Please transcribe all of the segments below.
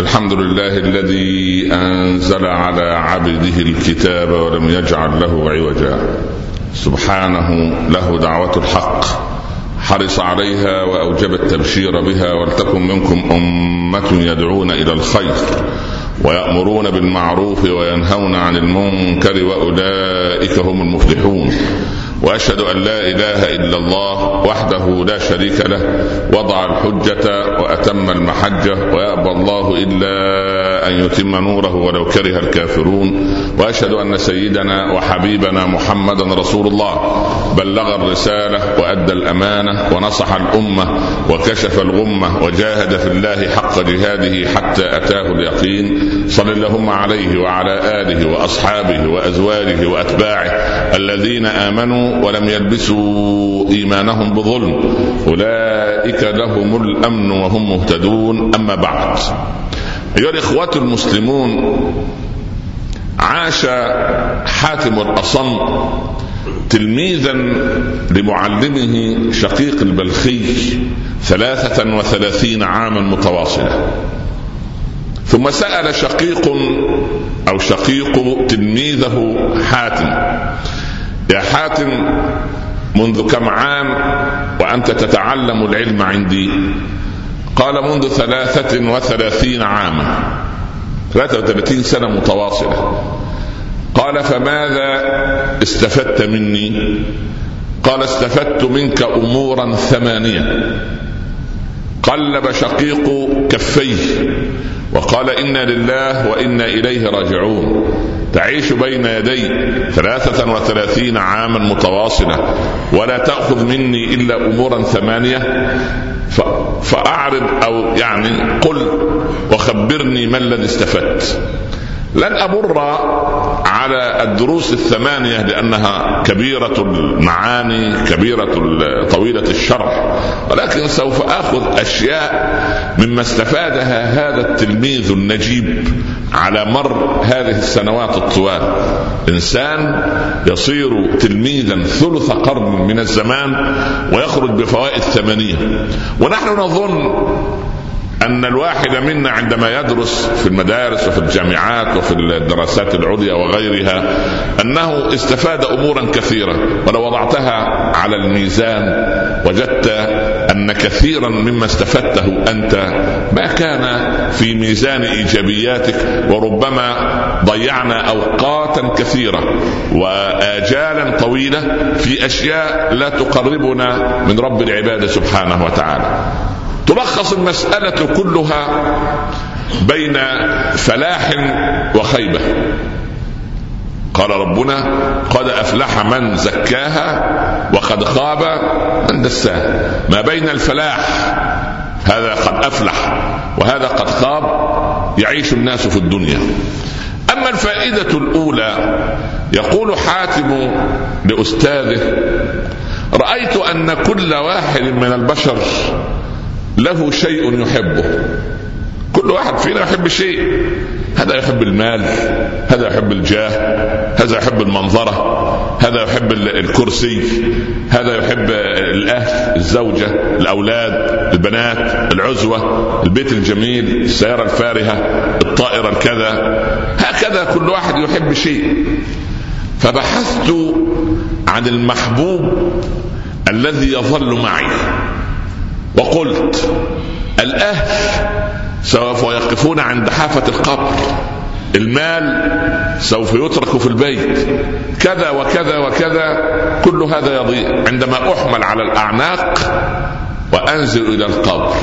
الحمد لله الذي أنزل على عبده الكتاب ولم يجعل له عوجا. سبحانه له دعوة الحق حرص عليها وأوجب التبشير بها ولتكن منكم أمة يدعون إلى الخير ويأمرون بالمعروف وينهون عن المنكر وأولئك هم المفلحون. وأشهد أن لا إله إلا الله وحده لا شريك له وضع الحجة وأتم المحجة ويأبى الله إلا أن يتم نوره ولو كره الكافرون. وأشهد أن سيدنا وحبيبنا محمدا رسول الله. بلغ الرسالة وأدى الأمانة ونصح الأمة وكشف الغمة وجاهد في الله حق جهاده حتى أتاه اليقين. صل اللهم عليه وعلى آله وأصحابه وأزواجه وأتباعه الذين آمنوا ولم يلبسوا إيمانهم بظلم. أولئك لهم الأمن وهم مهتدون. أما بعد. أيها الإخوة المسلمون عاش حاتم الأصم تلميذا لمعلمه شقيق البلخي ثلاثة وثلاثين عاما متواصلة. ثم سأل شقيق أو شقيق تلميذه حاتم يا حاتم منذ كم عام وأنت تتعلم العلم عندي؟ قال منذ ثلاثة وثلاثين عاما. ثلاثة وثلاثين سنة متواصلة. قال فماذا استفدت مني؟ قال استفدت منك أمورا ثمانية. قلب شقيق كفيه. وقال إنا لله وإنا إليه راجعون. تعيش بين يدي ثلاثة وثلاثين عاما متواصلة. ولا تأخذ مني إلا أمورا ثمانية. فأعرض أو يعني قل وخبرني ما الذي استفدت. لن أمر على الدروس الثمانية لأنها كبيرة المعاني كبيرة طويلة الشرح. ولكن سوف آخذ أشياء مما استفادها هذا التلميذ النجيب على مر هذه السنوات الطوال. إنسان يصير تلميذا ثلث قرن من الزمان ويخرج بفوائد ثمانية. ونحن نظن أن الواحد منا عندما يدرس في المدارس وفي الجامعات وفي الدراسات العليا وغيرها أنه استفاد أمورا كثيرة ولو وضعتها على الميزان وجدت أن كثيرا مما استفدته أنت ما كان في ميزان إيجابياتك وربما ضيعنا أوقاتا كثيرة وآجالا طويلة في أشياء لا تقربنا من رب العباد سبحانه وتعالى. تلخص المسألة كلها بين فلاح وخيبة. قال ربنا قد أفلح من زكاها وقد خاب من دساها. ما بين الفلاح هذا قد أفلح وهذا قد خاب يعيش الناس في الدنيا. أما الفائدة الأولى يقول حاتم لأستاذه رأيت أن كل واحد من البشر له شيء يحبه. كل واحد فينا يحب شيء. هذا يحب المال هذا يحب الجاه هذا يحب المنظرة هذا يحب الكرسي هذا يحب الأهل الزوجة الأولاد البنات العزوة البيت الجميل السيارة الفارهة الطائرة الكذا. هكذا كل واحد يحب شيء. فبحثت عن المحبوب الذي يظل معي. وقلت الأهل سوف يقفون عند حافة القبر المال سوف يترك في البيت. كذا وكذا وكذا كل هذا يضيع. عندما أحمل على الأعناق وأنزل إلى القبر.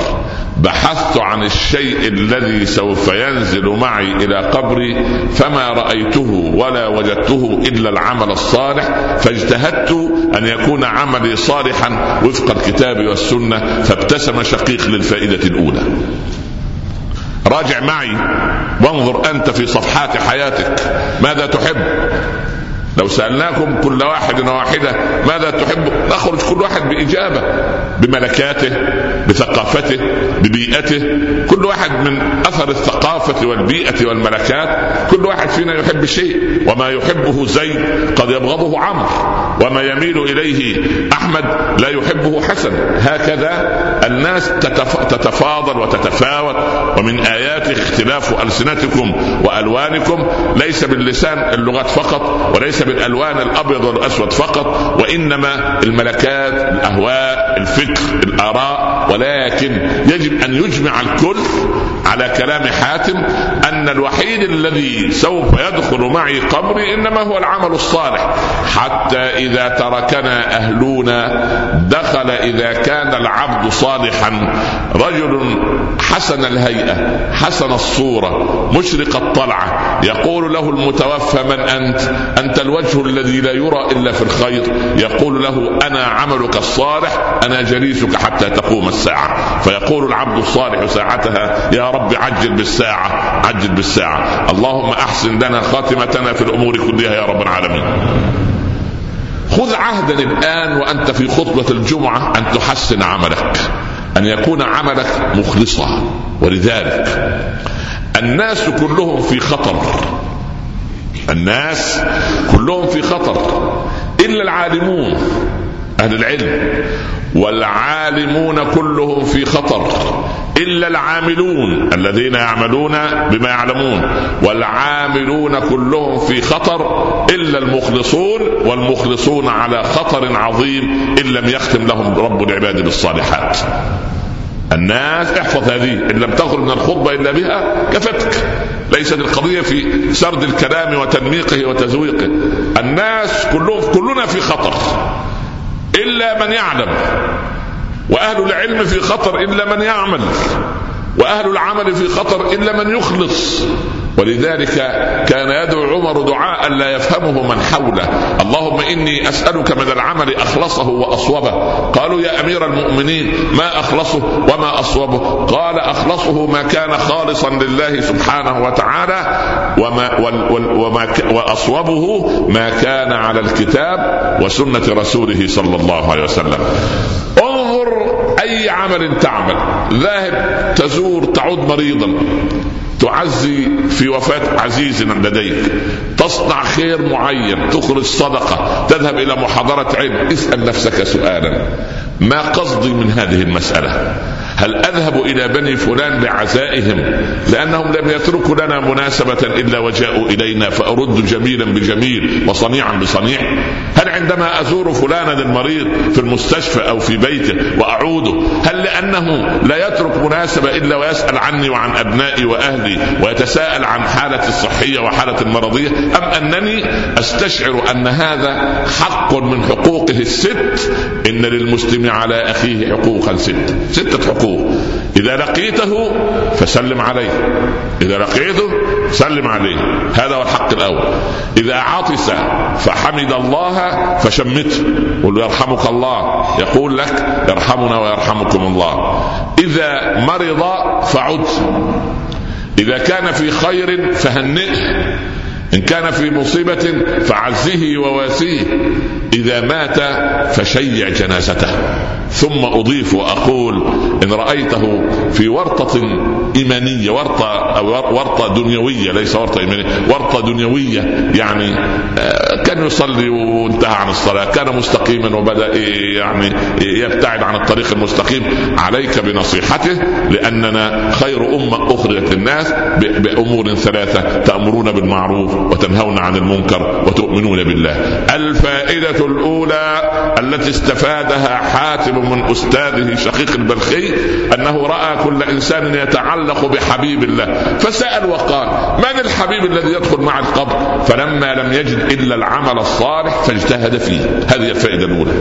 بحثت عن الشيء الذي سوف ينزل معي إلى قبري فما رأيته ولا وجدته إلا العمل الصالح فاجتهدت أن يكون عملي صالحا وفق الكتاب والسنة فابتسم شقيق للفائدة الأولى. راجع معي وانظر أنت في صفحات حياتك. ماذا تحب؟ لو سألناكم كل واحد واحدة ماذا تحب نخرج كل واحد بإجابة بملكاته بثقافته ببيئته. كل واحد من أثر الثقافة والبيئة والملكات. كل واحد فينا يحب شيء وما يحبه زيد قد يبغضه عمرو. وما يميل إليه أحمد لا يحبه حسن. هكذا الناس تتفاضل وتتفاوت ومن اياته اختلاف ألسنتكم وألوانكم ليس باللسان اللغات فقط وليس بالألوان الأبيض والأسود فقط وإنما الملكات الأهواء الفكر الآراء ولكن يجب أن يجمع الكل على كلام حاتم أن الوحيد الذي سوف يدخل معي قبري إنما هو العمل الصالح حتى إذا تركنا اهلنا دخل إذا كان العبد صالحا. رجل حسن الهيئة حسن الصورة مشرق الطلعة. يقول له المتوفى من أنت؟ أنت الوجه الذي لا يرى إلا في الخير يقول له أنا عملك الصالح أنا جليسك حتى تقوم الساعة. فيقول العبد الصالح ساعتها يا رب عجل بالساعة عجل بالساعة. اللهم أحسن لنا خاتمتنا في الأمور كلها يا رب العالمين. خذ عهدا الآن وأنت في خطبة الجمعة أن تحسن عملك أن يكون عملك مخلصا. ولذلك الناس كلهم في خطر. الناس كلهم في خطر. إلا العالمون. أهل العلم والعالمون كلهم في خطر إلا العاملون الذين يعملون بما يعلمون والعاملون كلهم في خطر إلا المخلصون والمخلصون على خطر عظيم إن لم يختم لهم رب العباد بالصالحات. الناس احفظ هذه إن لم تخرج من الخطبة إلا بها كفتك. ليست القضية في سرد الكلام وتنميقه وتزويقه. الناس كلهم كلنا في خطر. إلا من يعلم. وأهل العلم في خطر إلا من يعمل. وأهل العمل في خطر إلا من يخلص. ولذلك كان يدعو عمر دعاء لا يفهمه من حوله. اللهم إني أسألك من العمل أخلصه وأصوبه. قالوا يا أمير المؤمنين ما أخلصه وما أصوبه؟ قال أخلصه ما كان خالصا لله سبحانه وتعالى وما وما وأصوبه ما كان على الكتاب وسنة رسوله صلى الله عليه وسلم. عمل تعمل. ذاهب تزور تعود مريضا. تعزي في وفاة عزيز لديك. تصنع خير معين تخرج صدقة تذهب إلى محاضرة علم اسأل نفسك سؤالا. ما قصدي من هذه المسألة؟ هل أذهب إلى بني فلان لعزائهم لأنهم لم يتركوا لنا مناسبة إلا وجاءوا إلينا فأرد جميلا بجميل وصنيعا بصنيع. هل عندما أزور فلانا المريض في المستشفى أو في بيته وأعوده هل لأنه لا يترك مناسبة إلا ويسأل عني وعن أبنائي وأهلي ويتساءل عن حالتي الصحية وحالتي المرضية؟ أم أنني أستشعر أن هذا حق من حقوقه الست؟ إن للمسلم على أخيه حقوقا ست ستة حقوق. إذا لقيته فسلم عليه. إذا لقيته سلم عليه. هذا هو الحق الأول. إذا عطس فحمد الله فشمته. قل يرحمك الله. يقول لك يرحمنا ويرحمكم الله. إذا مرض فعد. إذا كان في خير فهنئه. إن كان في مصيبة فعزه وواسيه. إذا مات فشيع جنازته. ثم أضيف وأقول إن رأيته في ورطة إيمانية ورطة أو ورطة دنيوية ليس ورطة إيمانية ورطة دنيوية يعني آه، كان يصلي وانتهى عن الصلاة كان مستقيما وبدأ يعني يبتعد عن الطريق المستقيم. عليك بنصيحته لأننا خير أمة أخرجت للناس بأمور ثلاثة تأمرون بالمعروف وتنهون عن المنكر وتؤمنون بالله. الفائدة الأولى التي استفادها حاتم من أستاذه شقيق البلخي أنه رأى كل إنسان يتعلق بحبيب الله فسأل وقال من الحبيب الذي يدخل مع القبر؟ فلما لم يجد إلا العمل الصالح فاجتهد فيه. هذه الفائدة الأولى.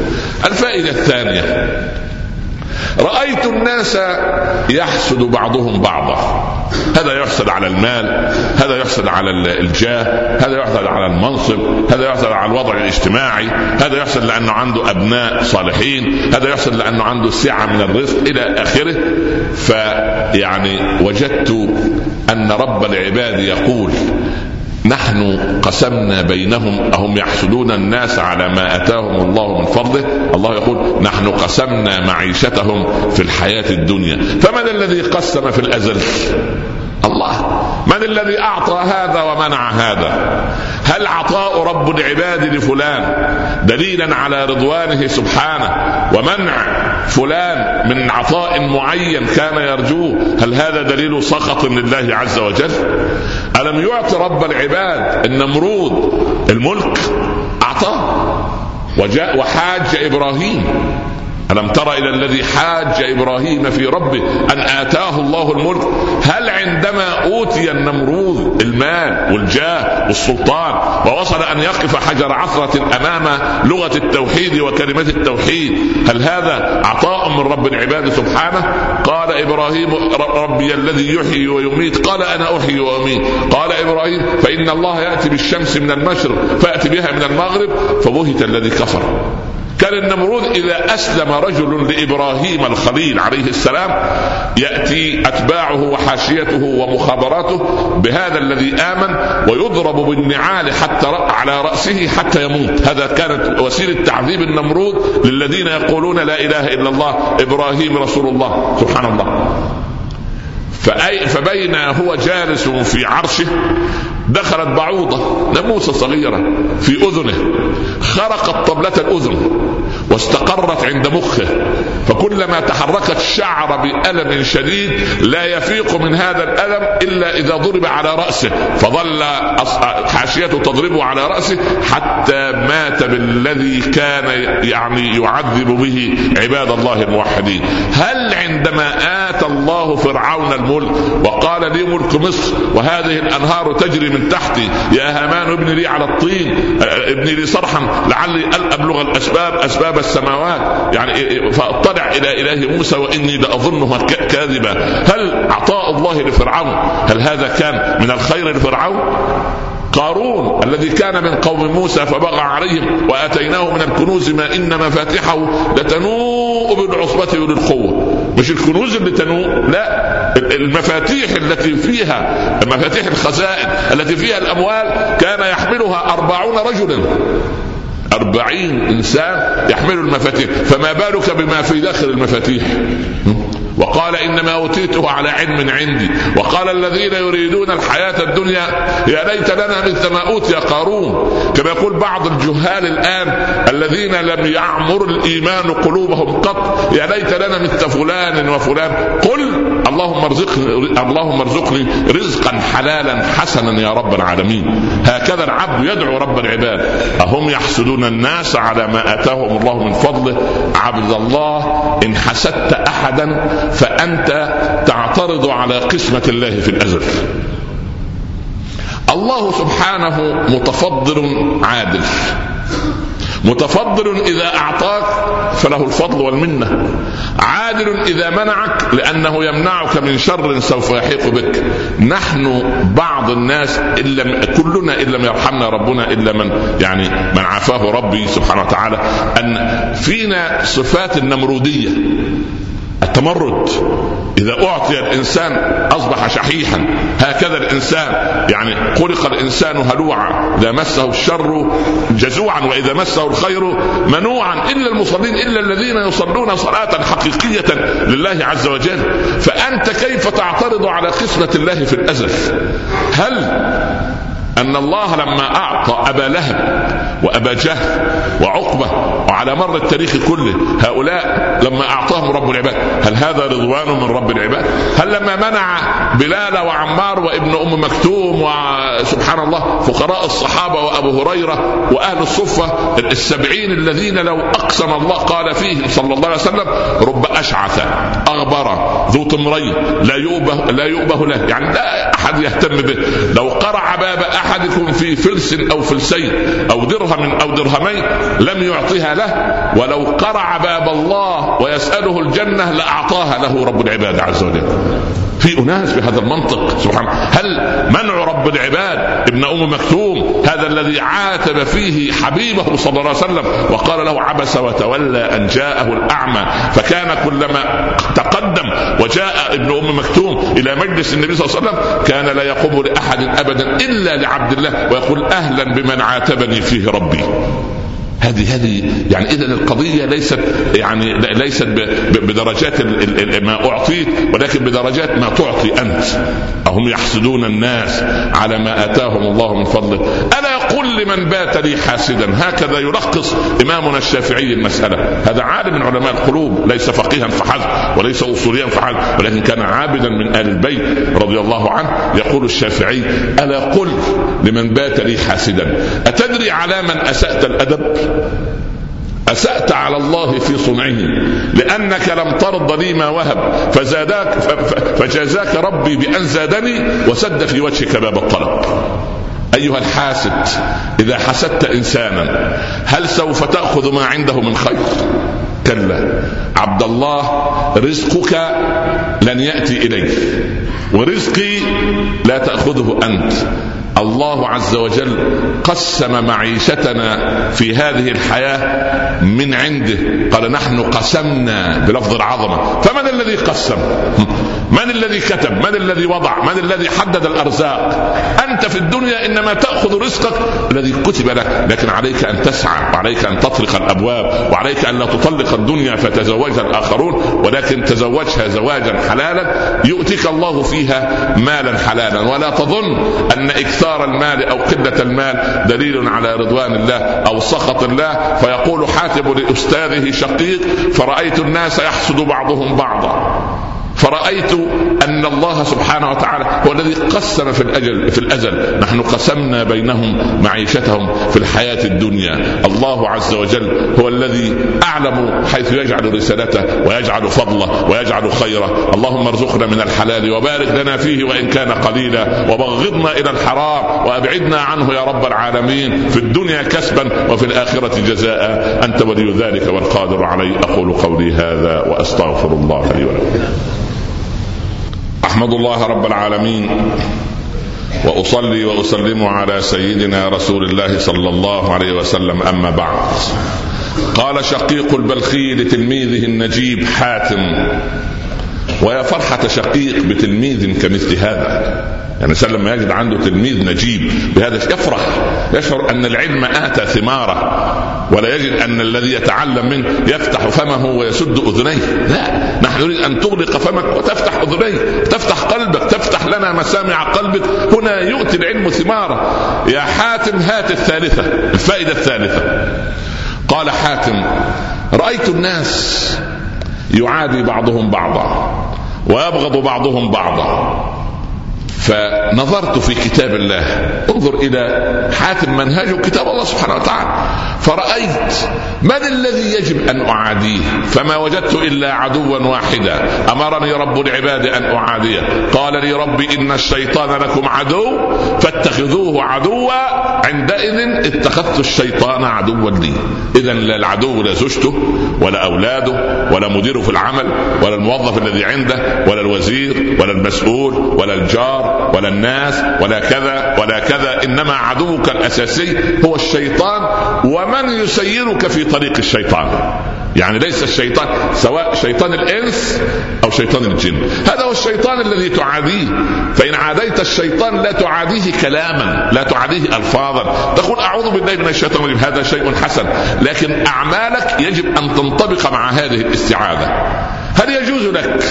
الفائدة الثانية رأيت الناس يحسد بعضهم بعضا. هذا يحسد على المال هذا يحسد على الجاه هذا يحسد على المنصب هذا يحسد على الوضع الاجتماعي هذا يحسد لأنه عنده أبناء صالحين هذا يحسد لأنه عنده سعة من الرزق إلى آخره. فيعني وجدت أن رب العباد يقول نحن قسمنا بينهم أهم يحسدون الناس على ما أتاهم الله من فضله؟ الله يقول نحن قسمنا معيشتهم في الحياة الدنيا. فمن الذي قسم في الأزل؟ الله. من الذي أعطى هذا ومنع هذا؟ هل عطاء رب العباد لفلان دليلا على رضوانه سبحانه؟ ومنع فلان من عطاء معين كان يرجوه؟ هل هذا دليل سخط لله عز وجل؟ ألم يعط رب العباد النمرود الملك اعطاه وجاء وحاج إبراهيم. ألم تر إلى الذي حاج إبراهيم في ربه أن آتاه الله الملك؟ هل عندما أوتي النمروذ المال والجاه والسلطان ووصل أن يقف حجر عثرة أمام لغة التوحيد وكلمة التوحيد هل هذا عطاء من رب العباد سبحانه؟ قال إبراهيم ربي الذي يحيي ويميت. قال أنا أحيي وأميت. قال إبراهيم فإن الله يأتي بالشمس من المشرق فأتي بها من المغرب فبهت الذي كفر. كان النمرود إذا أسلم رجل لإبراهيم الخليل عليه السلام يأتي أتباعه وحاشيته ومخابراته بهذا الذي آمن ويضرب بالنعال حتى على رأسه حتى يموت. هذا كانت وسيلة تعذيب النمرود للذين يقولون لا إله إلا الله إبراهيم رسول الله. سبحان الله. فأي فبين هو جالس في عرشه دخلت بعوضة ناموسة صغيرة في أذنه خرقت طبلة الأذن. واستقرت عند مخه. فكلما تحركت شعر بألم شديد لا يفيق من هذا الألم إلا إذا ضرب على رأسه. فظل حاشيته تضربه على رأسه حتى مات بالذي كان يعني يعذب به عباد الله الموحدين. هل عندما آتى الله فرعون الملك وقال لي ملك مصر وهذه الأنهار تجري من تحتي يا هامان ابن لي على الطين ابني لي صرحا لعلي أبلغ الأسباب أسباب السماوات. يعني فاطلع إلى إله موسى وإني لأظنها كاذبة هل عطاء الله لفرعون؟ هل هذا كان من الخير لفرعون؟ قارون الذي كان من قوم موسى فبغى عليهم وأتيناه من الكنوز ما إن مفاتحه لتنوء بالعصبة اولي القوه مش الكنوز اللي تنوء لا. المفاتيح التي فيها مفاتيح الخزائن التي فيها الأموال كان يحملها أربعون رجلا. أربعين إنسان يحمل المفاتيح فما بالك بما في داخل المفاتيح؟ وقال إنما أوتيته على علم عندي. وقال الذين يريدون الحياة الدنيا يا ليت لنا مثل ما أوتي قارون. كما يقول بعض الجهال الآن الذين لم يعمر الإيمان قلوبهم قط يا ليت لنا مثل فلان وفلان. قل اللهم ارزقني اللهم ارزقني رزقا حلالا حسنا يا رب العالمين. هكذا العبد يدعو رب العباد. أهم يحسدون الناس على ما آتاهم الله من فضله. عبد الله إن حسدت احدا فأنت تعترض على قسمة الله في الأزل. الله سبحانه متفضل عادل. متفضل إذا أعطاك فله الفضل والمنة. عادل إذا منعك لأنه يمنعك من شر سوف يحيق بك. نحن بعض الناس لم كلنا إن لم يرحمنا ربنا إلا من يعني من عافاه ربي سبحانه وتعالى. أن فينا صفات النمرودية. التمرد. إذا أعطي الإنسان أصبح شحيحا. هكذا الإنسان يعني خلق الإنسان هلوعا. إذا مسه الشر جزوعا وإذا مسه الخير منوعا. إلا المصلين إلا الذين يصلون صلاة حقيقية لله عز وجل. فأنت كيف تعترض على قسمة الله في الأزل؟ هل أن الله لما أعطى أبا لهب وأبا جهل وعقبة وعلى مر التاريخ كله هؤلاء لما أعطاهم رب العباد هل هذا رضوان من رب العباد؟ هل لما منع بلال وعمار وابن أم مكتوم وسبحان الله فقراء الصحابة وأبو هريرة وأهل الصفة السبعين الذين لو أقسم الله قال فيهم صلى الله عليه وسلم رب أشعث أغبر ذو طمرين لا يؤبه لا يؤبه له يعني لا أحد يهتم به. لو قرع باب أحدكم في فلس أو فلسين أو درهم أو درهمين لم يعطها له ولو قرع باب الله ويسأله الجنة لأعطاها له رب العباد عز وجل. في أناس بهذا المنطق سبحان هل منع رب العباد ابن أم مكتوم هذا الذي عاتب فيه حبيبه صلى الله عليه وسلم وقال له عبس وتولى أن جاءه الأعمى. فكان كلما تقدم وجاء ابن أم مكتوم إلى مجلس النبي صلى الله عليه وسلم كان لا يقوم لأحد ابدا إلا لعبد الله ويقول أهلا بمن عاتبني فيه ربي. هذه هذه يعني اذا القضية ليست يعني ليست بدرجات ما أعطيت ولكن بدرجات ما تعطي أنت. أهم يحسدون الناس على ما آتاهم الله من فضله. ألا يقول لمن بات لي حاسدا. هكذا يلخص إمامنا الشافعي المسألة. هذا عالم من علماء القلوب. ليس فقيها فحسب وليس أصوليا فحسب ولكن كان عابدا من آل البيت رضي الله عنه. يقول الشافعي ألا قل لمن بات لي حاسدا. أتدري على من أسأت الأدب؟ أسأت على الله في صنعه. لأنك لم ترض لي ما وهب. فزادك فجازاك ربي بأن زادني وسد في وجهك باب الطلب. أيها الحاسد إذا حسدت إنسانا هل سوف تأخذ ما عنده من خير؟ كلا. عبد الله رزقك لن يأتي إليك. ورزقي لا تأخذه أنت. الله عز وجل قسم معيشتنا في هذه الحياة من عنده. قال نحن قسمنا بلفظ العظمة. فمن الذي قسم؟ من الذي كتب؟ من الذي وضع؟ من الذي حدد الأرزاق؟ أنت في الدنيا إنما تأخذ رزقك الذي كتب لك لكن عليك أن تسعى وعليك أن تطرق الأبواب وعليك أن لا تطلق الدنيا فتزوجها الآخرون ولكن تزوجها زواجا حلالا يؤتيك الله فيها مالا حلالا. ولا تظن أن إكثار المال أو قلة المال دليل على رضوان الله أو سخط الله. فيقول حاتب لأستاذه شقيق فرأيت الناس يحسد بعضهم بعضا. فرأيت أن الله سبحانه وتعالى هو الذي قسم في الأجل في الأزل. نحن قسمنا بينهم معيشتهم في الحياة الدنيا. الله عز وجل هو الذي أعلم حيث يجعل رسالته ويجعل فضله ويجعل خيره. اللهم ارزقنا من الحلال وبارك لنا فيه وإن كان قليلا وبغضنا إلى الحرام وأبعدنا عنه يا رب العالمين. في الدنيا كسبا وفي الآخرة جزاء. أنت ولي ذلك والقادر عليه أقول قولي هذا وأستغفر الله لي ولكم. احمد الله رب العالمين وأصلي وأسلم على سيدنا رسول الله صلى الله عليه وسلم أما بعد. قال شقيق البلخي لتلميذه النجيب حاتم ويا فرحة شقيق بتلميذ كمثل هذا. يعني لما يجد عنده تلميذ نجيب بهذا يفرح يشعر أن العلم آتى ثماره. ولا يجد أن الذي يتعلم منه يفتح فمه ويسد أذنيه. لا. نحن نريد أن تغلق فمك وتفتح اذنيك تفتح قلبك. تفتح لنا مسامع قلبك. هنا يؤتي العلم ثماره. يا حاتم هات الثالثة. الفائدة الثالثة. قال حاتم رأيت الناس يعادي بعضهم بعضا ويبغض بعضهم بعضا. فنظرت في كتاب الله. انظر إلى حاتم منهجه كتاب الله سبحانه وتعالى. فرأيت من الذي يجب أن أعاديه؟ فما وجدت إلا عدوا واحدا. أمرني رب العباد أن أعاديه. قال لي ربي إن الشيطان لكم عدو فاتخذوه عدوا. عندئذ اتخذت الشيطان عدوا لي. اذا لا العدو لا زوجته ولا أولاده ولا مديره في العمل ولا الموظف الذي عنده ولا الوزير ولا المسؤول ولا الجار ولا الناس ولا كذا ولا كذا إنما عدوك الأساسي هو الشيطان ومن يسيرك في طريق الشيطان. يعني ليس الشيطان سواء شيطان الإنس أو شيطان الجن. هذا هو الشيطان الذي تعاديه. فإن عاديت الشيطان لا تعاديه كلاما لا تعاديه ألفاظا. تقول أعوذ بالله من الشيطان الرجيم هذا شيء حسن. لكن أعمالك يجب أن تنطبق مع هذه الاستعاذة. هل يجوز لك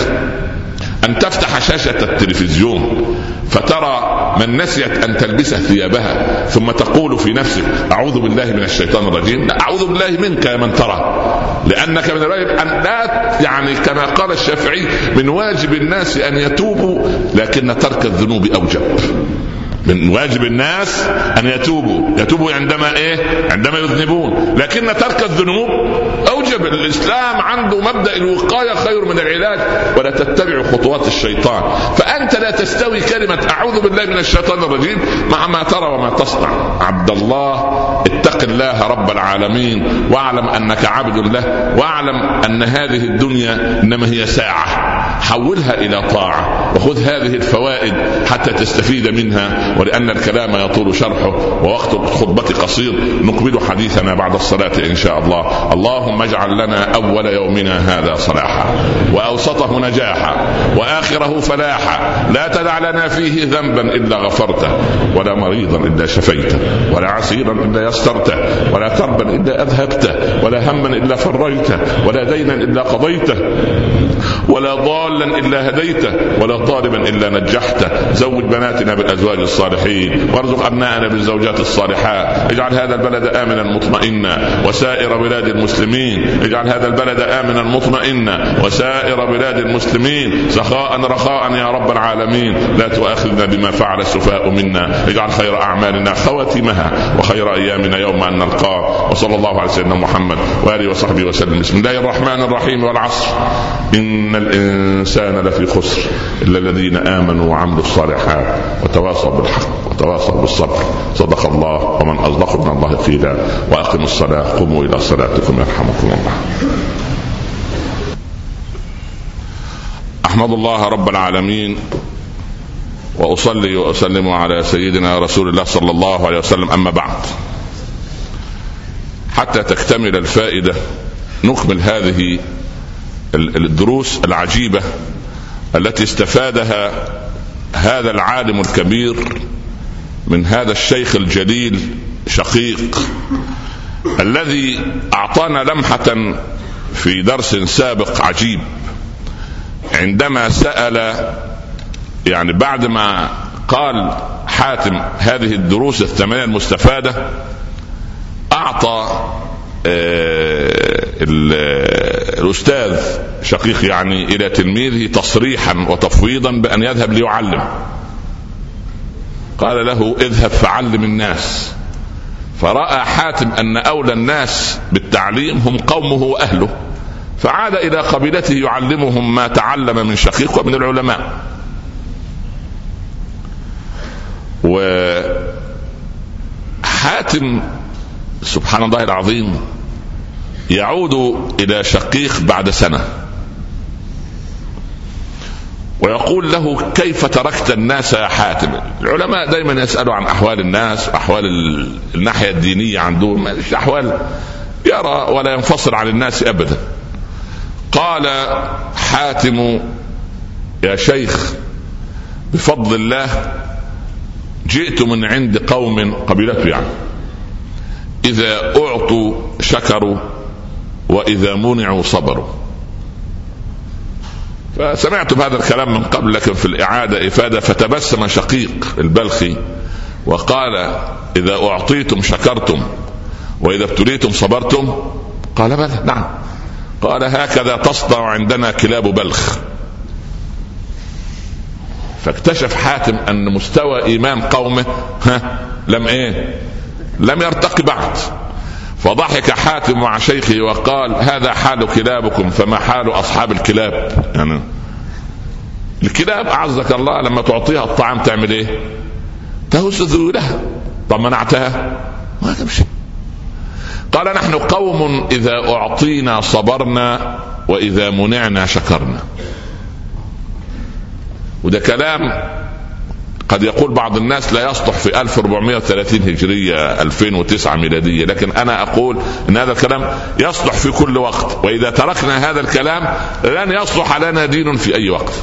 أن تفتح شاشة التلفزيون فترى من نسيت أن تلبس ثيابها ثم تقول في نفسك أعوذ بالله من الشيطان الرجيم. لا أعوذ بالله منك يا من ترى. لأنك من الواجب أن لا يعني كما قال الشافعي من واجب الناس أن يتوبوا لكن ترك الذنوب أوجب. من واجب الناس أن يتوبوا. يتوبوا عندما إيه؟ عندما يذنبون. لكن ترك الذنوب اوجب الاسلام عنده مبدأ الوقاية خير من العلاج ولا تتبع خطوات الشيطان. فأنت لا تستوي كلمة أعوذ بالله من الشيطان الرجيم مع ما ترى وما تصنع. عبد الله اتق الله رب العالمين واعلم أنك عبد له واعلم أن هذه الدنيا إنما هي ساعة. حولها إلى طاعة. وخذ هذه الفوائد حتى تستفيد منها ولأن الكلام يطول شرحه ووقت الخطبة قصير. نكمل حديثنا بعد الصلاة إن شاء الله. اللهم اجعل لنا أول يومنا هذا صلاحا. وأوسطه نجاحا. وآخره فلاحا. لا تدع لنا فيه ذنبا إلا غفرته ولا مريضا إلا شفيته ولا عسيرا إلا يسرته ولا كربا إلا أذهبته ولا هما إلا فرجته ولا دينا إلا قضيته. ولا ضالا إلا هديته ولا طالبا إلا نجحته. زوج بناتنا بالأزواج الصالحين وارزق ابنائنا بالزوجات الصالحات. اجعل هذا البلد آمنا مطمئنا. وسائر بلاد المسلمين اجعل هذا البلد آمنا مطمئنا. وسائر بلاد المسلمين سخاء رخاء يا رب العالمين. لا تؤاخذنا بما فعل السفهاء منا. اجعل خير أعمالنا خواتمها وخير أيامنا يوم أن نلقاه. وصلى الله على سيدنا محمد وآله وصحبه وسلم. بسم الله الرحمن الرحيم والعصر. ان الانسان لفي خسر الا الذين امنوا وعملوا الصالحات وتواصوا بالحق وتواصوا بالصبر صدق الله ومن اصدق من الله قيلا واقموا الصلاه قوموا إلى صلاتكم يرحمكم الله. احمد الله رب العالمين واصلي واسلم على سيدنا رسول الله صلى الله عليه وسلم. اما بعد. حتى تكتمل الفائدة نكمل هذه الدروس العجيبة التي استفادها هذا العالم الكبير من هذا الشيخ الجليل شقيق الذي أعطانا لمحة في درس سابق عجيب. عندما سأل يعني بعد ما قال حاتم هذه الدروس الثمانية المستفادة أعطى آه، الأستاذ شقيق يعني إلى تلميذه تصريحا وتفويضا بأن يذهب ليعلم. قال له اذهب فعلم الناس. فرأى حاتم أن أولى الناس بالتعليم هم قومه وأهله. فعاد إلى قبيلته يعلمهم ما تعلم من شقيق ومن العلماء. وحاتم سبحان الله العظيم يعود إلى شقيق بعد سنة. ويقول له كيف تركت الناس يا حاتم؟ العلماء دائما يسألوا عن أحوال الناس وأحوال الناحية الدينية عندهم أحوال يرى ولا ينفصل عن الناس أبدا. قال حاتم يا شيخ بفضل الله جئت من عند قوم قبيلته يعني. إذا أعطوا شكروا وإذا منعوا صبروا. فسمعت بهذا الكلام من قبل لكن في الإعادة إفادة فتبسم شقيق البلخي وقال إذا أعطيتم شكرتم وإذا ابتليتم صبرتم قال بلى نعم. قال هكذا تصدع عندنا كلاب بلخ. فاكتشف حاتم أن مستوى إيمان قومه ها لم إيه؟ لم يرتقي بعد. فضحك حاتم مع شيخه وقال هذا حال كلابكم فما حال أصحاب الكلاب؟ يعني الكلاب أعزك الله لما تعطيها الطعام تعمل إيه؟ تهز ذيولها طب منعتها؟ ما تمشي. قال نحن قوم إذا أعطينا صبرنا وإذا منعنا شكرنا. وده كلام قد يقول بعض الناس لا يصلح في 1430 هجرية 2009 ميلادية لكن أنا أقول أن هذا الكلام يصلح في كل وقت وإذا تركنا هذا الكلام لن يصلح لنا دين في أي وقت.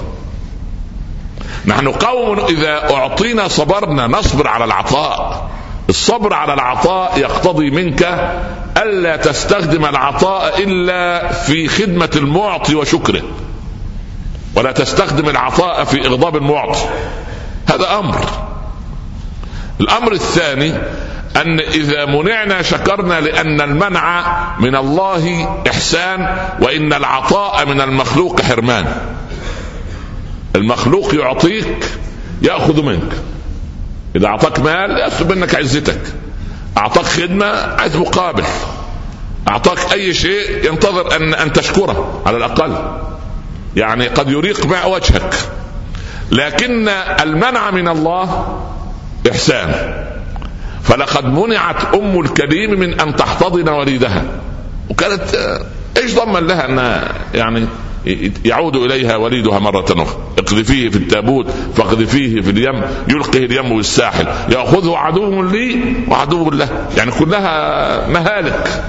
نحن قوم إذا أعطينا صبرنا نصبر على العطاء. الصبر على العطاء يقتضي منك ألا تستخدم العطاء إلا في خدمة المعطي وشكره ولا تستخدم العطاء في إغضاب المعطي. هذا أمر. الأمر الثاني أن إذا منعنا شكرنا لأن المنع من الله إحسان وإن العطاء من المخلوق حرمان. المخلوق يعطيك يأخذ منك. إذا أعطاك مال يأخذ منك عزتك. أعطاك خدمة عايز مقابل. أعطاك أي شيء ينتظر أن أن تشكره على الأقل. يعني قد يريق ماء وجهك. لكن المنع من الله إحسان. فلقد منعت أم الكريم من أن تحتضن وليدها وكانت إيش ضمن لها انها يعني يعود إليها وليدها مرة أخرى؟ اقذفيه في التابوت فاقذفيه في اليم يلقه اليم بالساحل يأخذه عدو لي وعدو له. يعني كلها مهالك.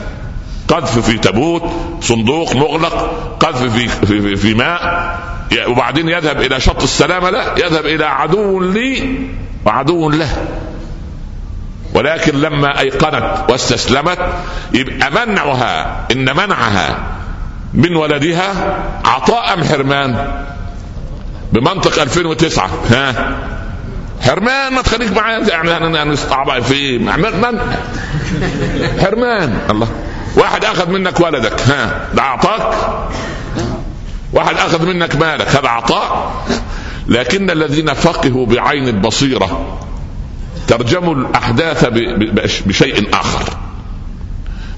قذف في تابوت صندوق مغلق قذف في في, في, في ماء. وبعدين يذهب إلى شط السلامة لا يذهب إلى عدو لي وعدو له. ولكن لما أيقنت واستسلمت يبقى منعها إن منعها من ولدها عطاء أم حرمان؟ بمنطق 2009 ها؟ حرمان ما تخليك معايا. يعني صعب في من؟ حرمان. الله. واحد أخذ منك ولدك. ها؟ ده اعطاك واحد أخذ منك مالك هذا عطاء. لكن الذين فقهوا بعين البصيرة ترجموا الأحداث بشيء آخر.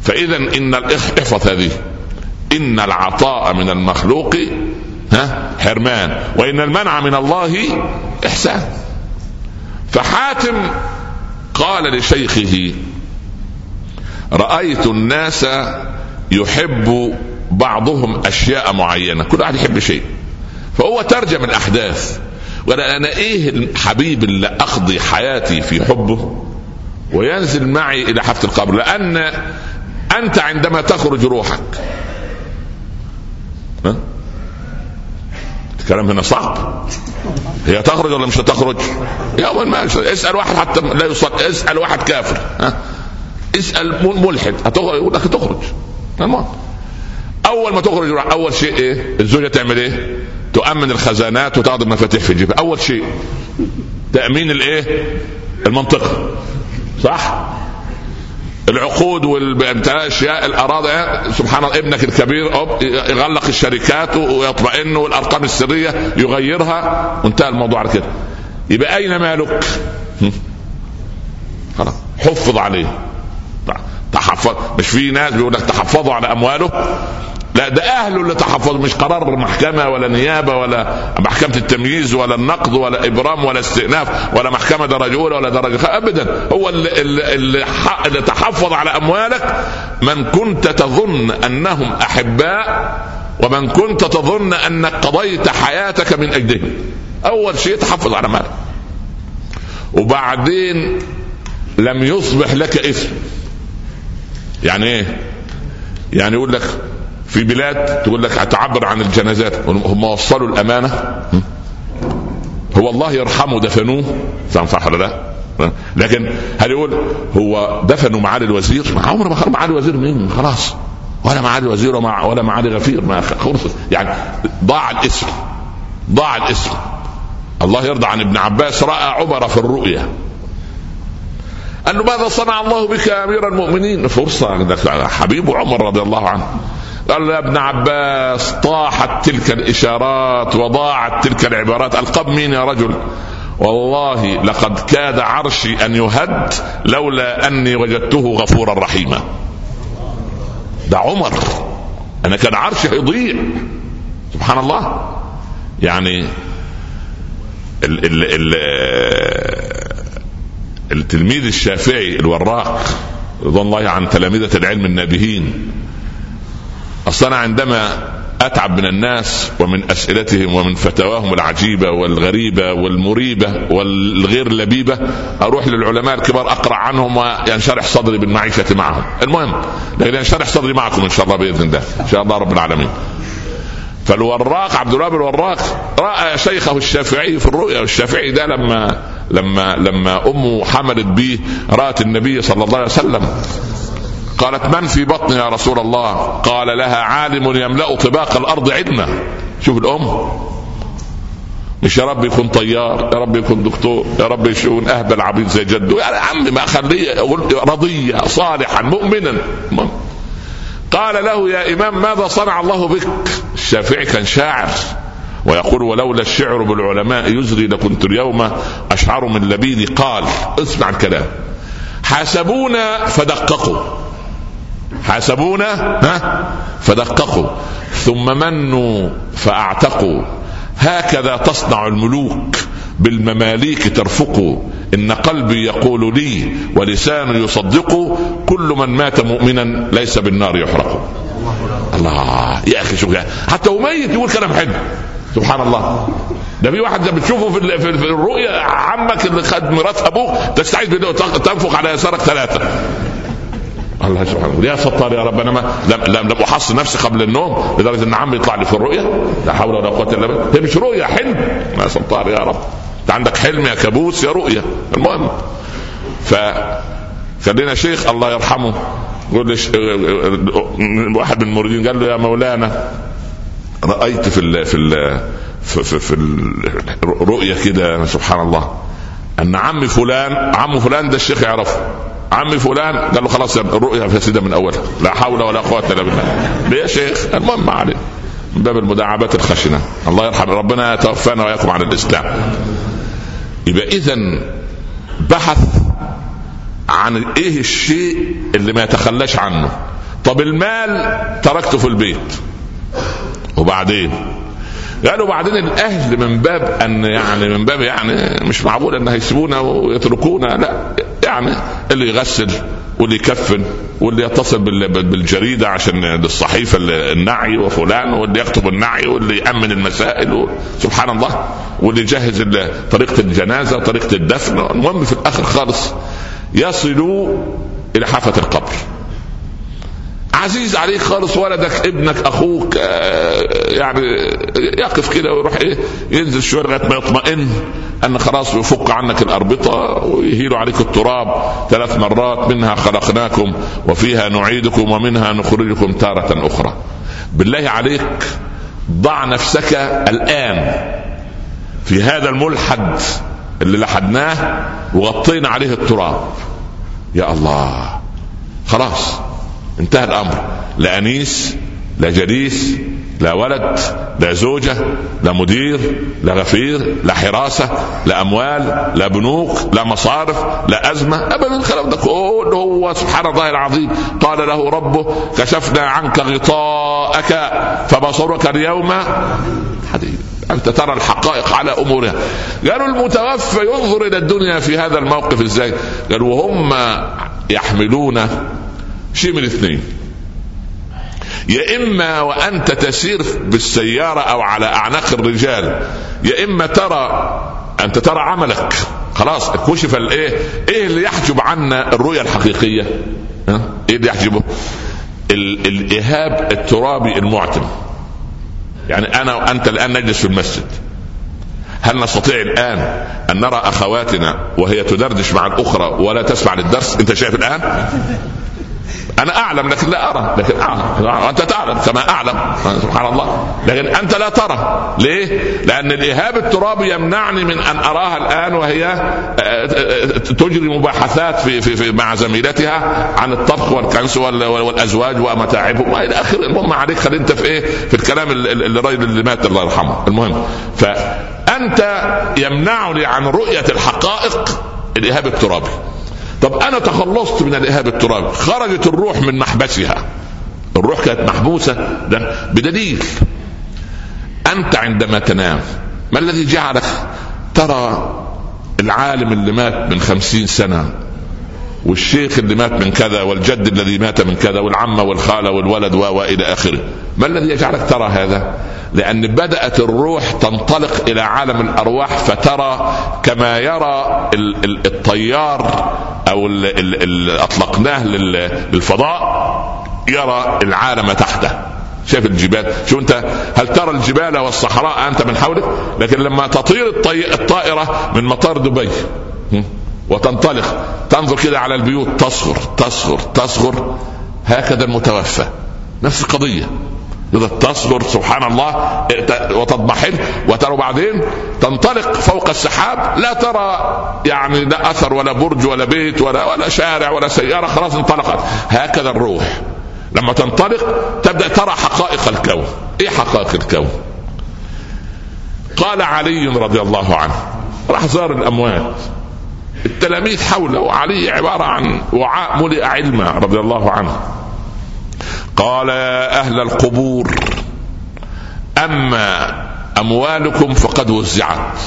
فاذا إن احفظ هذه إن العطاء من المخلوق ها حرمان. وإن المنع من الله إحسان. فحاتم قال لشيخه رأيت الناس يحب بعضهم أشياء معينة كل واحد يحب شيء. فهو ترجم الأحداث. وقال أنا إيه الحبيب اللي أقضي حياتي في حبه؟ وينزل معي إلى حفل القبر. لأن أنت عندما تخرج روحك. ها؟ الكلام هنا صعب. هي تخرج ولا مش هتخرج؟ يوما ما اسأل واحد حتى لا يصلي اسأل واحد كافر. ها؟ اسأل ملحد. هتخرج؟ يقول لك تخرج أول ما تخرج أول شيء إيه؟ الزوجة تعمل إيه؟ تؤمن الخزانات وتاخذ المفاتيح في جيبها. أول شيء تأمين الايه المنطقة صح؟ العقود والاشياء الأراضي سبحان الله ابنك الكبير يغلق الشركات ويطمئن والأرقام السرية يغيرها. وانتهى الموضوع على كده. يبقى أين مالك؟ خلاص. حفظ عليه. تحفظ. مش في ناس بيقول لك تحفظوا على أمواله. لا ده اهله اللي تحفظوا مش قرار محكمه ولا نيابة ولا محكمة التمييز ولا النقض ولا إبرام ولا استئناف ولا محكمة درجة أولى ولا درجة. ابدا. هو اللي, اللي, اللي تحفظ على أموالك من كنت تظن أنهم أحباء ومن كنت تظن أنك قضيت حياتك من أجلهم. أول شيء تحفظ على مالك. وبعدين لم يصبح لك اسم يعني إيه؟ يعني يقول لك في بلاد تقول لك هتعبر عن الجنازات. هم وصلوا الأمانة. هو الله يرحمه دفنوه. صح ولا لا؟ لكن هل يقول هو دفنوا معالي الوزير؟ عمره ما معالي الوزير مين؟ خلاص. ولا معالي الوزير ولا معالي غفير. ما خلصت يعني ضاع الاسم. ضاع الاسم. الله يرضى عن ابن عباس. رأى عمر في الرؤيا. قال له ماذا صنع الله بك يا أمير المؤمنين؟ فرصة. حبيب عمر رضي الله عنه. قال يا ابن عباس طاحت تلك الإشارات وضاعت تلك العبارات. القب مين يا رجل؟ والله لقد كاد عرشي أن يهد لولا أني وجدته غفورا رحيما. ده عمر. أنا كان عرشي يضيع سبحان الله. يعني ال ال ال التلميذ الشافعي الوراق رضوان الله عن تلامذة العلم النابهين أصلا عندما أتعب من الناس ومن أسئلتهم ومن فتاواهم العجيبة والغريبة والمريبة والغير لبيبة أروح للعلماء الكبار أقرأ عنهم وينشرح صدري بالمعيشة معهم. المهم لكن ينشرح صدري معكم إن شاء الله بإذن الله إن شاء الله رب العالمين. فالوراق عبد الوهاب الوراق رأى شيخه الشافعي في الرؤيا والشافعي ده لما لما لما امه حملت به رأت النبي صلى الله عليه وسلم قالت من في بطني يا رسول الله؟ قال لها عالم يملأ طباق الأرض علما شوف الأم. مش يا رب يكون طيار يا رب يكون دكتور يا رب يكون اهبل عبيد زي جده. يا عمي ما اخليه رضيه صالحا مؤمنا. قال له يا إمام ماذا صنع الله بك؟ الشافعي كان شاعر ويقول ولولا الشعر بالعلماء يزري لكنت اليوم أشعر من لبيدي. قال اسمع الكلام. حاسبونا فدققوا. حاسبونا ها؟ فدققوا. ثم منوا فأعتقوا. هكذا تصنع الملوك بالمماليك ترفق إن قلبي يقول لي ولساني يصدق كل من مات مؤمنا ليس بالنار يحرق. الله يا أخي شوف حتى وميت يقول كلام حلو. سبحان الله. ده في واحد بتشوفه في, الرؤيا عمك اللي خد ميراث أبوك تستعيذ بالله تنفق على يسارك ثلاثة. الله سبحانه وتعالى. يا ستار يا رب أنا ما لم لم, لم أحصن نفسي قبل النوم لدرجة إن عمي يطلع لي في الرؤيا لا حول ولا قوة إلا بالله. هي مش رؤيا حلم. يا ستار يا رب. أنت عندك حلم يا كابوس يا رؤيا المهم ف خلينا شيخ الله يرحمه. يقول لي واحد من المريدين قال له يا مولانا رأيت في ال في ال في, في, في الرؤيه كده سبحان الله أن عمي فلان عم فلان ده الشيخ يعرفه. عمي فلان قال له خلاص الرؤيا فاسده من اولها لا حول ولا قوة إلا بالله. ليه يا شيخ؟ المهم ما عليه من باب المداعبات الخشنة. الله يرحم ربنا يتوفانا واياكم على الإسلام. يبقى اذا بحث عن إيه الشيء اللي ما يتخلاش عنه. طب المال تركته في البيت. وبعدين؟ قالوا بعدين الأهل من باب أن يعني من باب يعني مش معقول إن هيسيبونا ويتركونا لا يعني اللي يغسل واللي يكفن واللي يتصل بالجريدة عشان الصحيفة النعي وفلان واللي يكتب النعي واللي يأمن المسائل سبحان الله واللي يجهز طريقة الجنازة وطريقة الدفن المهم في الآخر خالص يصلوا إلى حافة القبر. عزيز عليك خالص ولدك ابنك أخوك آه، يعني يقف كده ويروح إيه ينزل شوية لغاية ما يطمئن أن خلاص يفك عنك الأربطة ويهيل عليك التراب ثلاث مرات منها خلقناكم وفيها نعيدكم ومنها نخرجكم تارة أخرى. بالله عليك ضع نفسك الآن في هذا الملحد اللي لحدناه وغطينا عليه التراب. يا الله خلاص. انتهى الأمر. لا أنيس لا جليس لا ولد لا زوجة لا مدير لا غفير لا حراسة لا أموال لا بنوك لا مصارف لا أزمة. أبدا الكلام ده كله هو سبحان الله العظيم. قال له ربه كشفنا عنك غطاءك فبصرك اليوم حديد. أنت ترى الحقائق على أمورها. قالوا المتوفى ينظر إلى الدنيا في هذا الموقف إزاي؟ قالوا وهم يحملون شيء من اثنين. يا إما وأنت تسير بالسيارة أو على أعناق الرجال يا إما ترى أنت ترى عملك. خلاص كشف الايه إيه اللي يحجب عنا الرؤية الحقيقية؟ ها؟ إيه اللي يحجبه؟ الإيهاب الترابي المعتم. يعني أنا وأنت الآن نجلس في المسجد. هل نستطيع الآن أن نرى أخواتنا وهي تدردش مع الأخرى ولا تسمع للدرس؟ أنت شايف الآن؟ أنا أعلم لكن لا أرى لكن أعلم. أنت تعلم كما أعلم سبحان الله. لكن أنت لا ترى. ليه؟ لأن الإيهاب الترابي يمنعني من أن أراها الآن وهي آه، آه، تجري مباحثات في, في, في مع زميلتها عن الطبخ والكنس والأزواج ومتاعبهم والى آخره. المهم عليك خلي انت في إيه في الكلام الراجل اللي مات الله يرحمه. المهم فأنت يمنعني عن رؤية الحقائق الإيهاب الترابي. طب أنا تخلصت من الايهاب الترابي خرجت الروح من محبسها. الروح كانت محبوسة ده بدليل. أنت عندما تنام ما الذي جعلك ترى العالم اللي مات من خمسين سنة؟ والشيخ اللي مات من كذا والجد الذي مات من كذا والعمة والخالة والولد وإلى آخره. ما الذي يجعلك ترى هذا؟ لأن بدأت الروح تنطلق إلى عالم الأرواح فترى كما يرى الطيار أو اللي أطلقناه للفضاء يرى العالم تحته. شايف الجبال؟ شو أنت هل ترى الجبال والصحراء أنت من حولك؟ لكن لما تطير الطائرة من مطار دبي وتنطلق تنظر كده على البيوت تصغر تصغر تصغر هكذا المتوفى. نفس القضية. إذا تصغر سبحان الله وتضمحل وترى بعدين تنطلق فوق السحاب لا ترى يعني لا أثر ولا برج ولا بيت ولا ولا شارع ولا سيارة خلاص انطلقت. هكذا الروح. لما تنطلق تبدأ ترى حقائق الكون. إيه حقائق الكون؟ قال علي رضي الله عنه راح زار الأموات. التلاميذ حوله وعلي عبارة عن وعاء ملئ علما رضي الله عنه. قال يا أهل القبور أما أموالكم فقد وزعت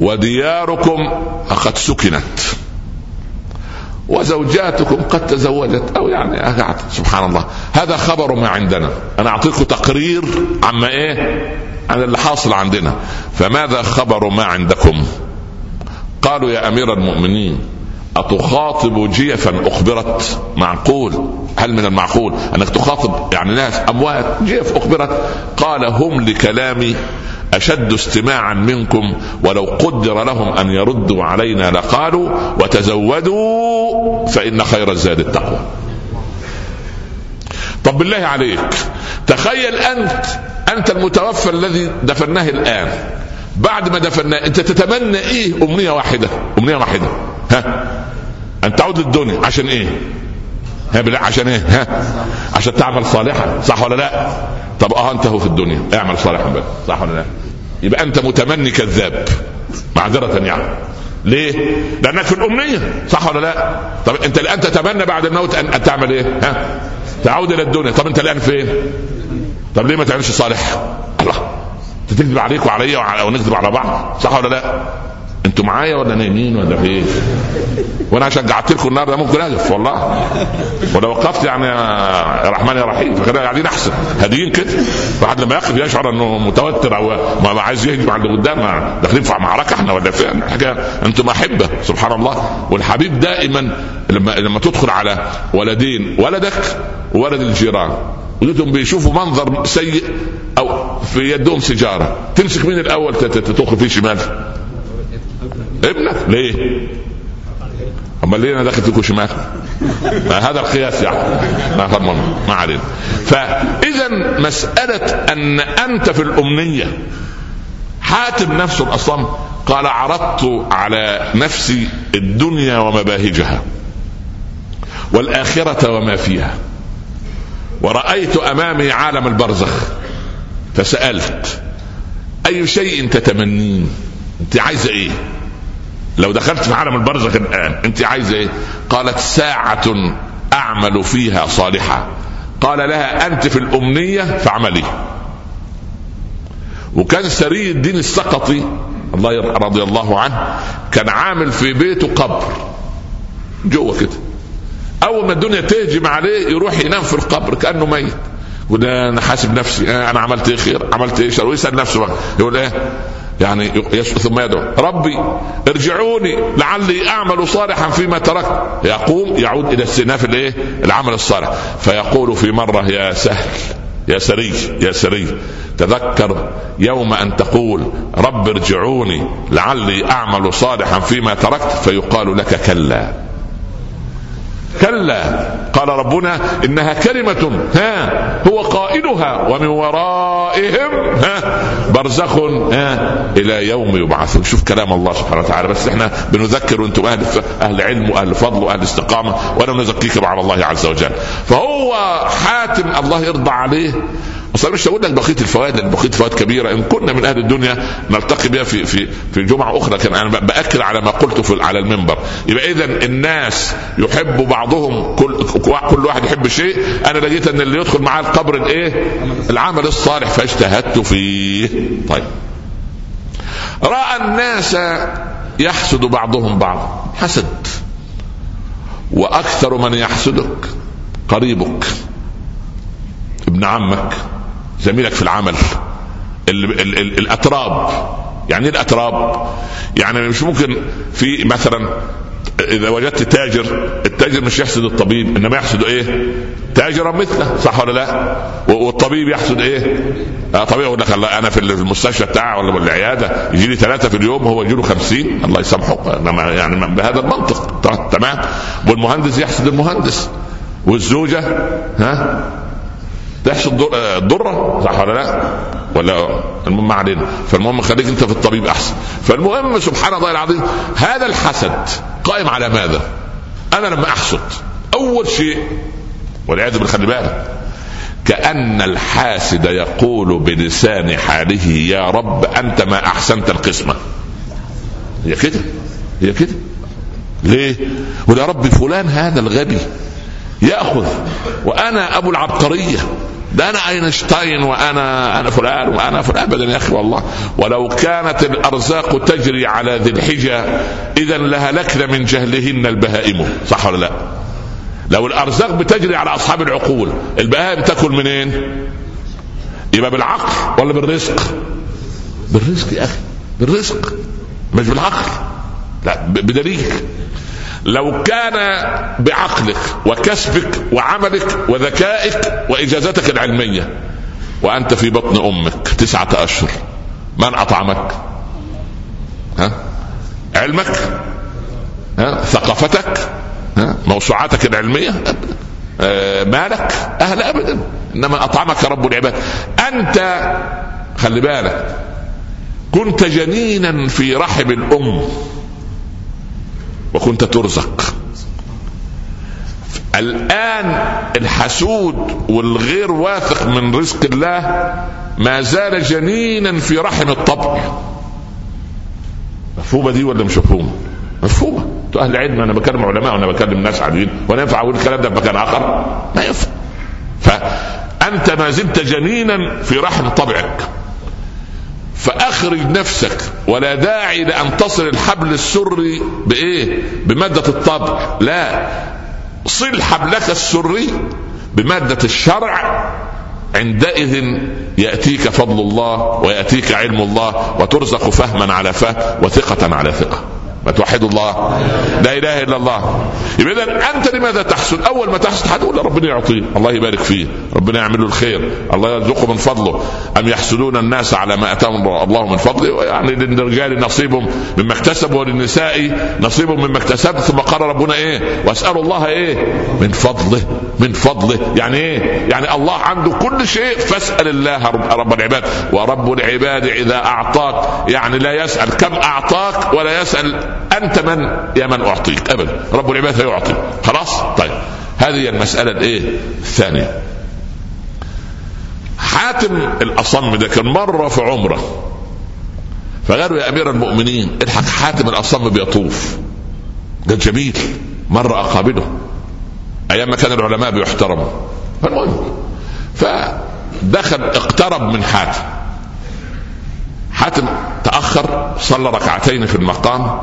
ودياركم فقد سكنت وزوجاتكم قد تزوجت. أو يعني سبحان الله هذا خبر ما عندنا. أنا اعطيكم تقرير عما إيه؟ عن اللي حاصل عندنا. فماذا خبر ما عندكم؟ قالوا يا أمير المؤمنين أتخاطب جيفا؟ أخبرت. معقول. هل من المعقول؟ أنك تخاطب يعني ناس أموات. جيف أخبرت. قال هم لكلامي أشد استماعا منكم ولو قدر لهم أن يردوا علينا لقالوا وتزودوا فإن خير الزاد التقوى. طب بالله عليك تخيل أنت أنت المتوفى الذي دفناه الآن. بعد ما دفناه أنت تتمنى إيه؟ أمنية واحدة أمنية واحدة. ها؟ أن تعود للدنيا. عشان إيه؟ ها عشان إيه؟ ها؟ عشان تعمل صالحا. صح ولا لا؟ طب آه انت هو في الدنيا. اعمل صالحا بقى. صح ولا لا؟ يبقى انت متمني كذاب. معذرة يعني. ليه؟ لأنك في الأمنية. صح ولا لا؟ طب انت الآن تتمنى بعد الموت أن تعمل إيه؟ ها؟ تعود إلى الدنيا، طب انت الآن فين؟ طب ليه ما تعملش صالح؟ الله. تكذب عليك وعليا ونكذب على بعض صح ولا لا؟ أنتوا معايا ولا نايمين ولا في إيه؟ وأنا شجعت لكم النهارده ممكن أقف والله. ولو وقفت يعني يا رحمن يا رحيم فكده قاعدين أحسن. هاديين كده. الواحد لما يقف يشعر إنه متوتر أو ما عايز يهجم على اللي قدام داخلين في معركة إحنا ولا فين؟ حاجة أنتم أحبة سبحان الله. والحبيب دائما لما لما تدخل على ولدين ولدك وولد الجيران. ولدهم بيشوفوا منظر سيء أو في يدهم سيجارة. تمسك مين الأول؟ تدخل فيه شمال. ابنك ليه؟ امال ليه أنا داخل فيكم شمال؟ هذا القياس يعني. ما علينا. فاذا مسألة أن أنت في الأمنية. حاتم نفسه الاصم قال عرضت على نفسي الدنيا ومباهجها والآخرة وما فيها. ورأيت أمامي عالم البرزخ. فسألت أي شيء تتمنين أنت عايزة إيه؟ لو دخلت في عالم البرزخ الآن أنت عايزة إيه؟ قالت ساعة أعمل فيها صالحا قال لها أنت في الأمنية فاعملي. وكان سري الدين السقطي الله رضي الله عنه كان عامل في بيته قبر. جوه كده. أول ما الدنيا تهجم عليه يروح ينام في القبر كأنه ميت. وده أنا حاسب نفسي. أنا عملت إيه خير؟ عملت إيه شر؟ ويسأل نفسه بقى. يقول إيه؟ يعني ثم يدعو. ربي ارجعوني لعلي أعمل صالحا فيما تركت. يقوم يعود إلى استئناف الإيه؟ العمل الصالح. فيقول في مرة يا سهل يا سري يا سري تذكر يوم أن تقول رب ارجعوني لعلي أعمل صالحا فيما تركت. فيقال لك كلا. كلا. قال ربنا إنها كلمة ها هو قائلها ومن ورائهم ها برزخ ها إلى يوم يبعثون. شوف كلام الله سبحانه وتعالى. بس إحنا بنذكر وأنتم أهل أهل علم وأهل فضل وأهل استقامة ولا نزكيكم على الله عز وجل. فهو حاتم الله يرضى عليه أصلا مش هقول لك بقيه الفوائد لأن بقيه الفوائد كبيرة. إن كنا من أهل الدنيا نلتقي بها في في في جمعة أخرى. كان أنا بأكد على ما قلت في على المنبر. يبقى اذا الناس يحب بعضهم كل كل واحد يحب شيء. أنا لقيت إن اللي يدخل معاه القبر الإيه؟ العمل الصالح فاجتهدت فيه. طيب. رأى الناس يحسد بعضهم بعض. حسد. وأكثر من يحسدك قريبك ابن عمك. زميلك في العمل ال ال ال الأتراب يعني إيه الأتراب؟ يعني مش ممكن في مثلا إذا وجدت تاجر التاجر مش يحسد الطبيب إنما يحسد إيه؟ تاجرا مثله صح ولا لا؟ والطبيب يحسد إيه؟ آه طبيعي يقول لك الله أنا في المستشفى بتاعه ولا العياده يجي لي ثلاثة في اليوم هو يجي له 50 الله يسامحه يعني بهذا المنطق تمام والمهندس يحسد المهندس والزوجة ها تحصل الضرة صح ولا لا؟ ولا المهم ما علينا فالمهم خليك انت في الطبيب أحسن فالمهم سبحان الله العظيم هذا الحسد قائم على ماذا؟ أنا لما أحسد أول شيء والعياذ بالله خلي بالك كأن الحاسد يقول بلسان حاله يا رب أنت ما أحسنت القسمة هي كده هي كده ليه؟ ويا رب فلان هذا الغبي يأخذ. وأنا أبو العبقرية. ده أنا أينشتاين وأنا أنا فلان وأنا فلان. ابدا يا أخي والله. ولو كانت الأرزاق تجري على ذي الحجة اذا لهلكنا من جهلهن البهائم. صح ولا لا؟ لو الأرزاق بتجري على أصحاب العقول البهائم تأكل منين؟ يبقى بالعقل ولا بالرزق؟ بالرزق يا أخي. بالرزق. مش بالعقل. لا بدليل. لو كان بعقلك وكسبك وعملك وذكائك وإجازتك العلمية وأنت في بطن أمك تسعة أشهر من أطعمك؟ ها؟ علمك؟ ها؟ ثقافتك؟ ها؟ موسوعاتك العلمية؟ آه مالك؟ أهل أبدا إنما أطعمك رب العباد أنت خلي بالك كنت جنينا في رحم الأم وكنت ترزق. الآن الحسود والغير واثق من رزق الله ما زال جنينا في رحم الطبع. مفهومة دي ولا مش مفهومة؟ مفهومة. أهل العلم أنا بكلم علماء وأنا بكلم ناس عاديين. وأنا ينفع أقول الكلام ده في مكان آخر؟ ما ينفع. فأنت ما زلت جنينا في رحم طبعك. فأخرج نفسك. ولا داعي لأن تصل الحبل السري بإيه؟ بمادة الطبع. لا. صل حبلك السري بمادة الشرع. عندئذ يأتيك فضل الله ويأتيك علم الله وترزق فهما على فهم وثقة على ثقة. ما توحدوا الله. لا إله إلا الله. اذا أنت لماذا تحسد؟ أول ما تحسد هتقول ربنا يعطيه الله يبارك فيه ربنا يعمل له الخير. الله يرزقه من فضله. أم يحسدون الناس على ما أتاهم الله من فضله؟ يعني للرجال نصيب مما اكتسبوا وللنساء نصيب مما اكتسبوا ثم قال ربنا إيه؟ وأسألوا الله إيه؟ من فضله. من فضله. يعني إيه؟ يعني الله عنده كل شيء. فاسأل الله رب العباد. ورب العباد إذا أعطاك. يعني لا يسأل كم أعطاك ولا يسأل أنت من يا من أعطيك؟ ابدا رب العباد سيعطي خلاص؟ طيب. هذه المسألة الإيه؟ الثانية. حاتم الأصم ده كان مره في عمرة. فقالوا يا أمير المؤمنين الحق حاتم الأصم بيطوف. قال جميل. مره أقابله. أيام ما كان العلماء بيحترموا. فالمهم. فدخل اقترب من حاتم. حاتم تأخر صلى ركعتين في المقام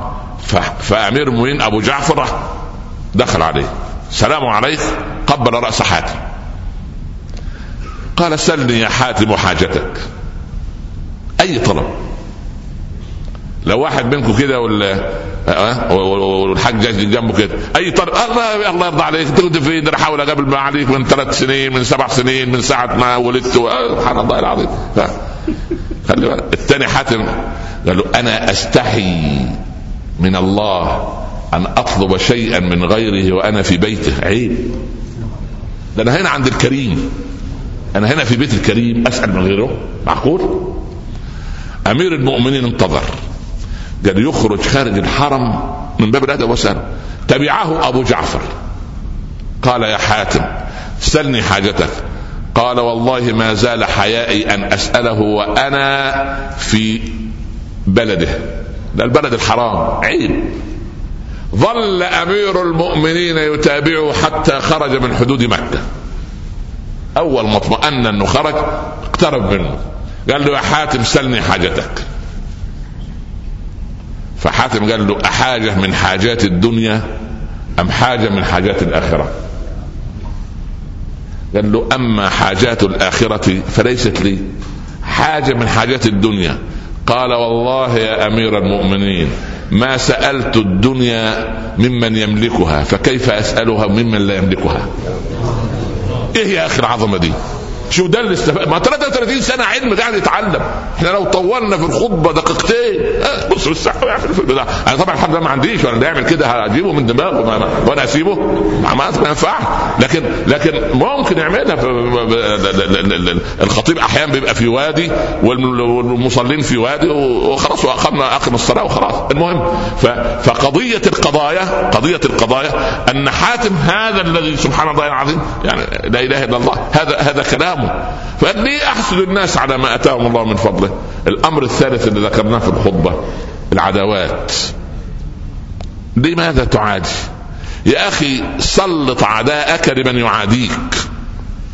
فأمير المؤمنين أبو جعفر دخل عليه. سلام عليك قبل رأس حاتم. قال سلني يا حاتم حاجتك. أي طلب؟ لو واحد منكم كده ولا والحاج جاي جنبه كده. أي طريق الله الله يرضى عليك. كنت فين؟ أنا أحاول أقابل معاليك من ثلاث سنين من سبع سنين من ساعة ما ولدت. سبحان الله العظيم. خلي بالك الثاني حاتم قال له أنا أستحي من الله أن أطلب شيئا من غيره وأنا في بيته. عيب. ده أنا هنا عند الكريم أنا هنا في بيت الكريم أسأل من غيره. معقول؟ أمير المؤمنين انتظر. قال يخرج خارج الحرم من باب الأدب والسلام تبعه أبو جعفر؟ قال يا حاتم سلني حاجتك. قال والله ما زال حيائي أن أسأله وأنا في بلده. ده البلد الحرام. عيب ظل أمير المؤمنين يتابعه حتى خرج من حدود مكة. أول ما اطمأن أنه خرج اقترب منه. قال له يا حاتم سلني حاجتك. فحاتم قال له أحاجة من حاجات الدنيا أم حاجة من حاجات الآخرة؟ قال له أما حاجات الآخرة فليست لي. حاجة من حاجات الدنيا. قال والله يا أمير المؤمنين ما سألت الدنيا ممن يملكها فكيف أسألها ممن لا يملكها؟ إيه يا أخي العظمة دي؟ شو ده اللي استفاد. ما 33 سنة علم قاعد يتعلم إحنا لو طولنا في الخطبة دقيقتين أه بص السحب يعمل في البتاع أنا طبعا الحمد لله ما عنديش وأنا يعمل كده هجيبه من دماغه وأنا اسيبه. ما ما ينفعش. لكن لكن ممكن يعملها الخطيب أحيانا بيبقى في وادي والمصلين في وادي وخلاص واقمنا أقم الصلاة وخلاص. المهم فقضية القضايا قضية القضايا أن حاتم هذا الذي سبحان الله العظيم يعني لا إله إلا الله هذا هذا كلام فقال ليه أحسد الناس على ما أتاهم الله من فضله. الأمر الثالث اللي ذكرناه في الخطبة العداوات. لماذا تعادي؟ يا أخي سلط عداءك لمن يعاديك.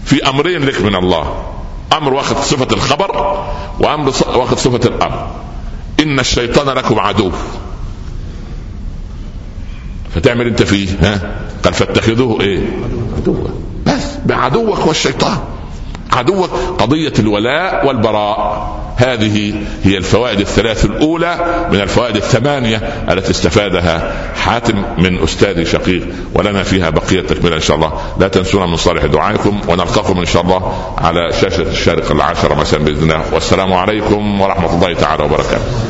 في أمرين لك من الله. أمر واخذ صفة الخبر وأمر واخذ صفة الأمر. إن الشيطان لكم عدو. فتعمل أنت فيه ها؟ قال فاتخذوه إيه؟ عدوا بس بعدوك هو الشيطان عدوك قضية الولاء والبراء. هذه هي الفوائد الثلاث الأولى من الفوائد الثمانية التي استفادها حاتم من أستاذي شقيق ولنا فيها بقية تكملة إن شاء الله. لا تنسونا من صالح دعائكم ونلقاكم إن شاء الله على شاشة الشارقة العاشرة مساء بإذن الله. والسلام عليكم ورحمة الله تعالى وبركاته.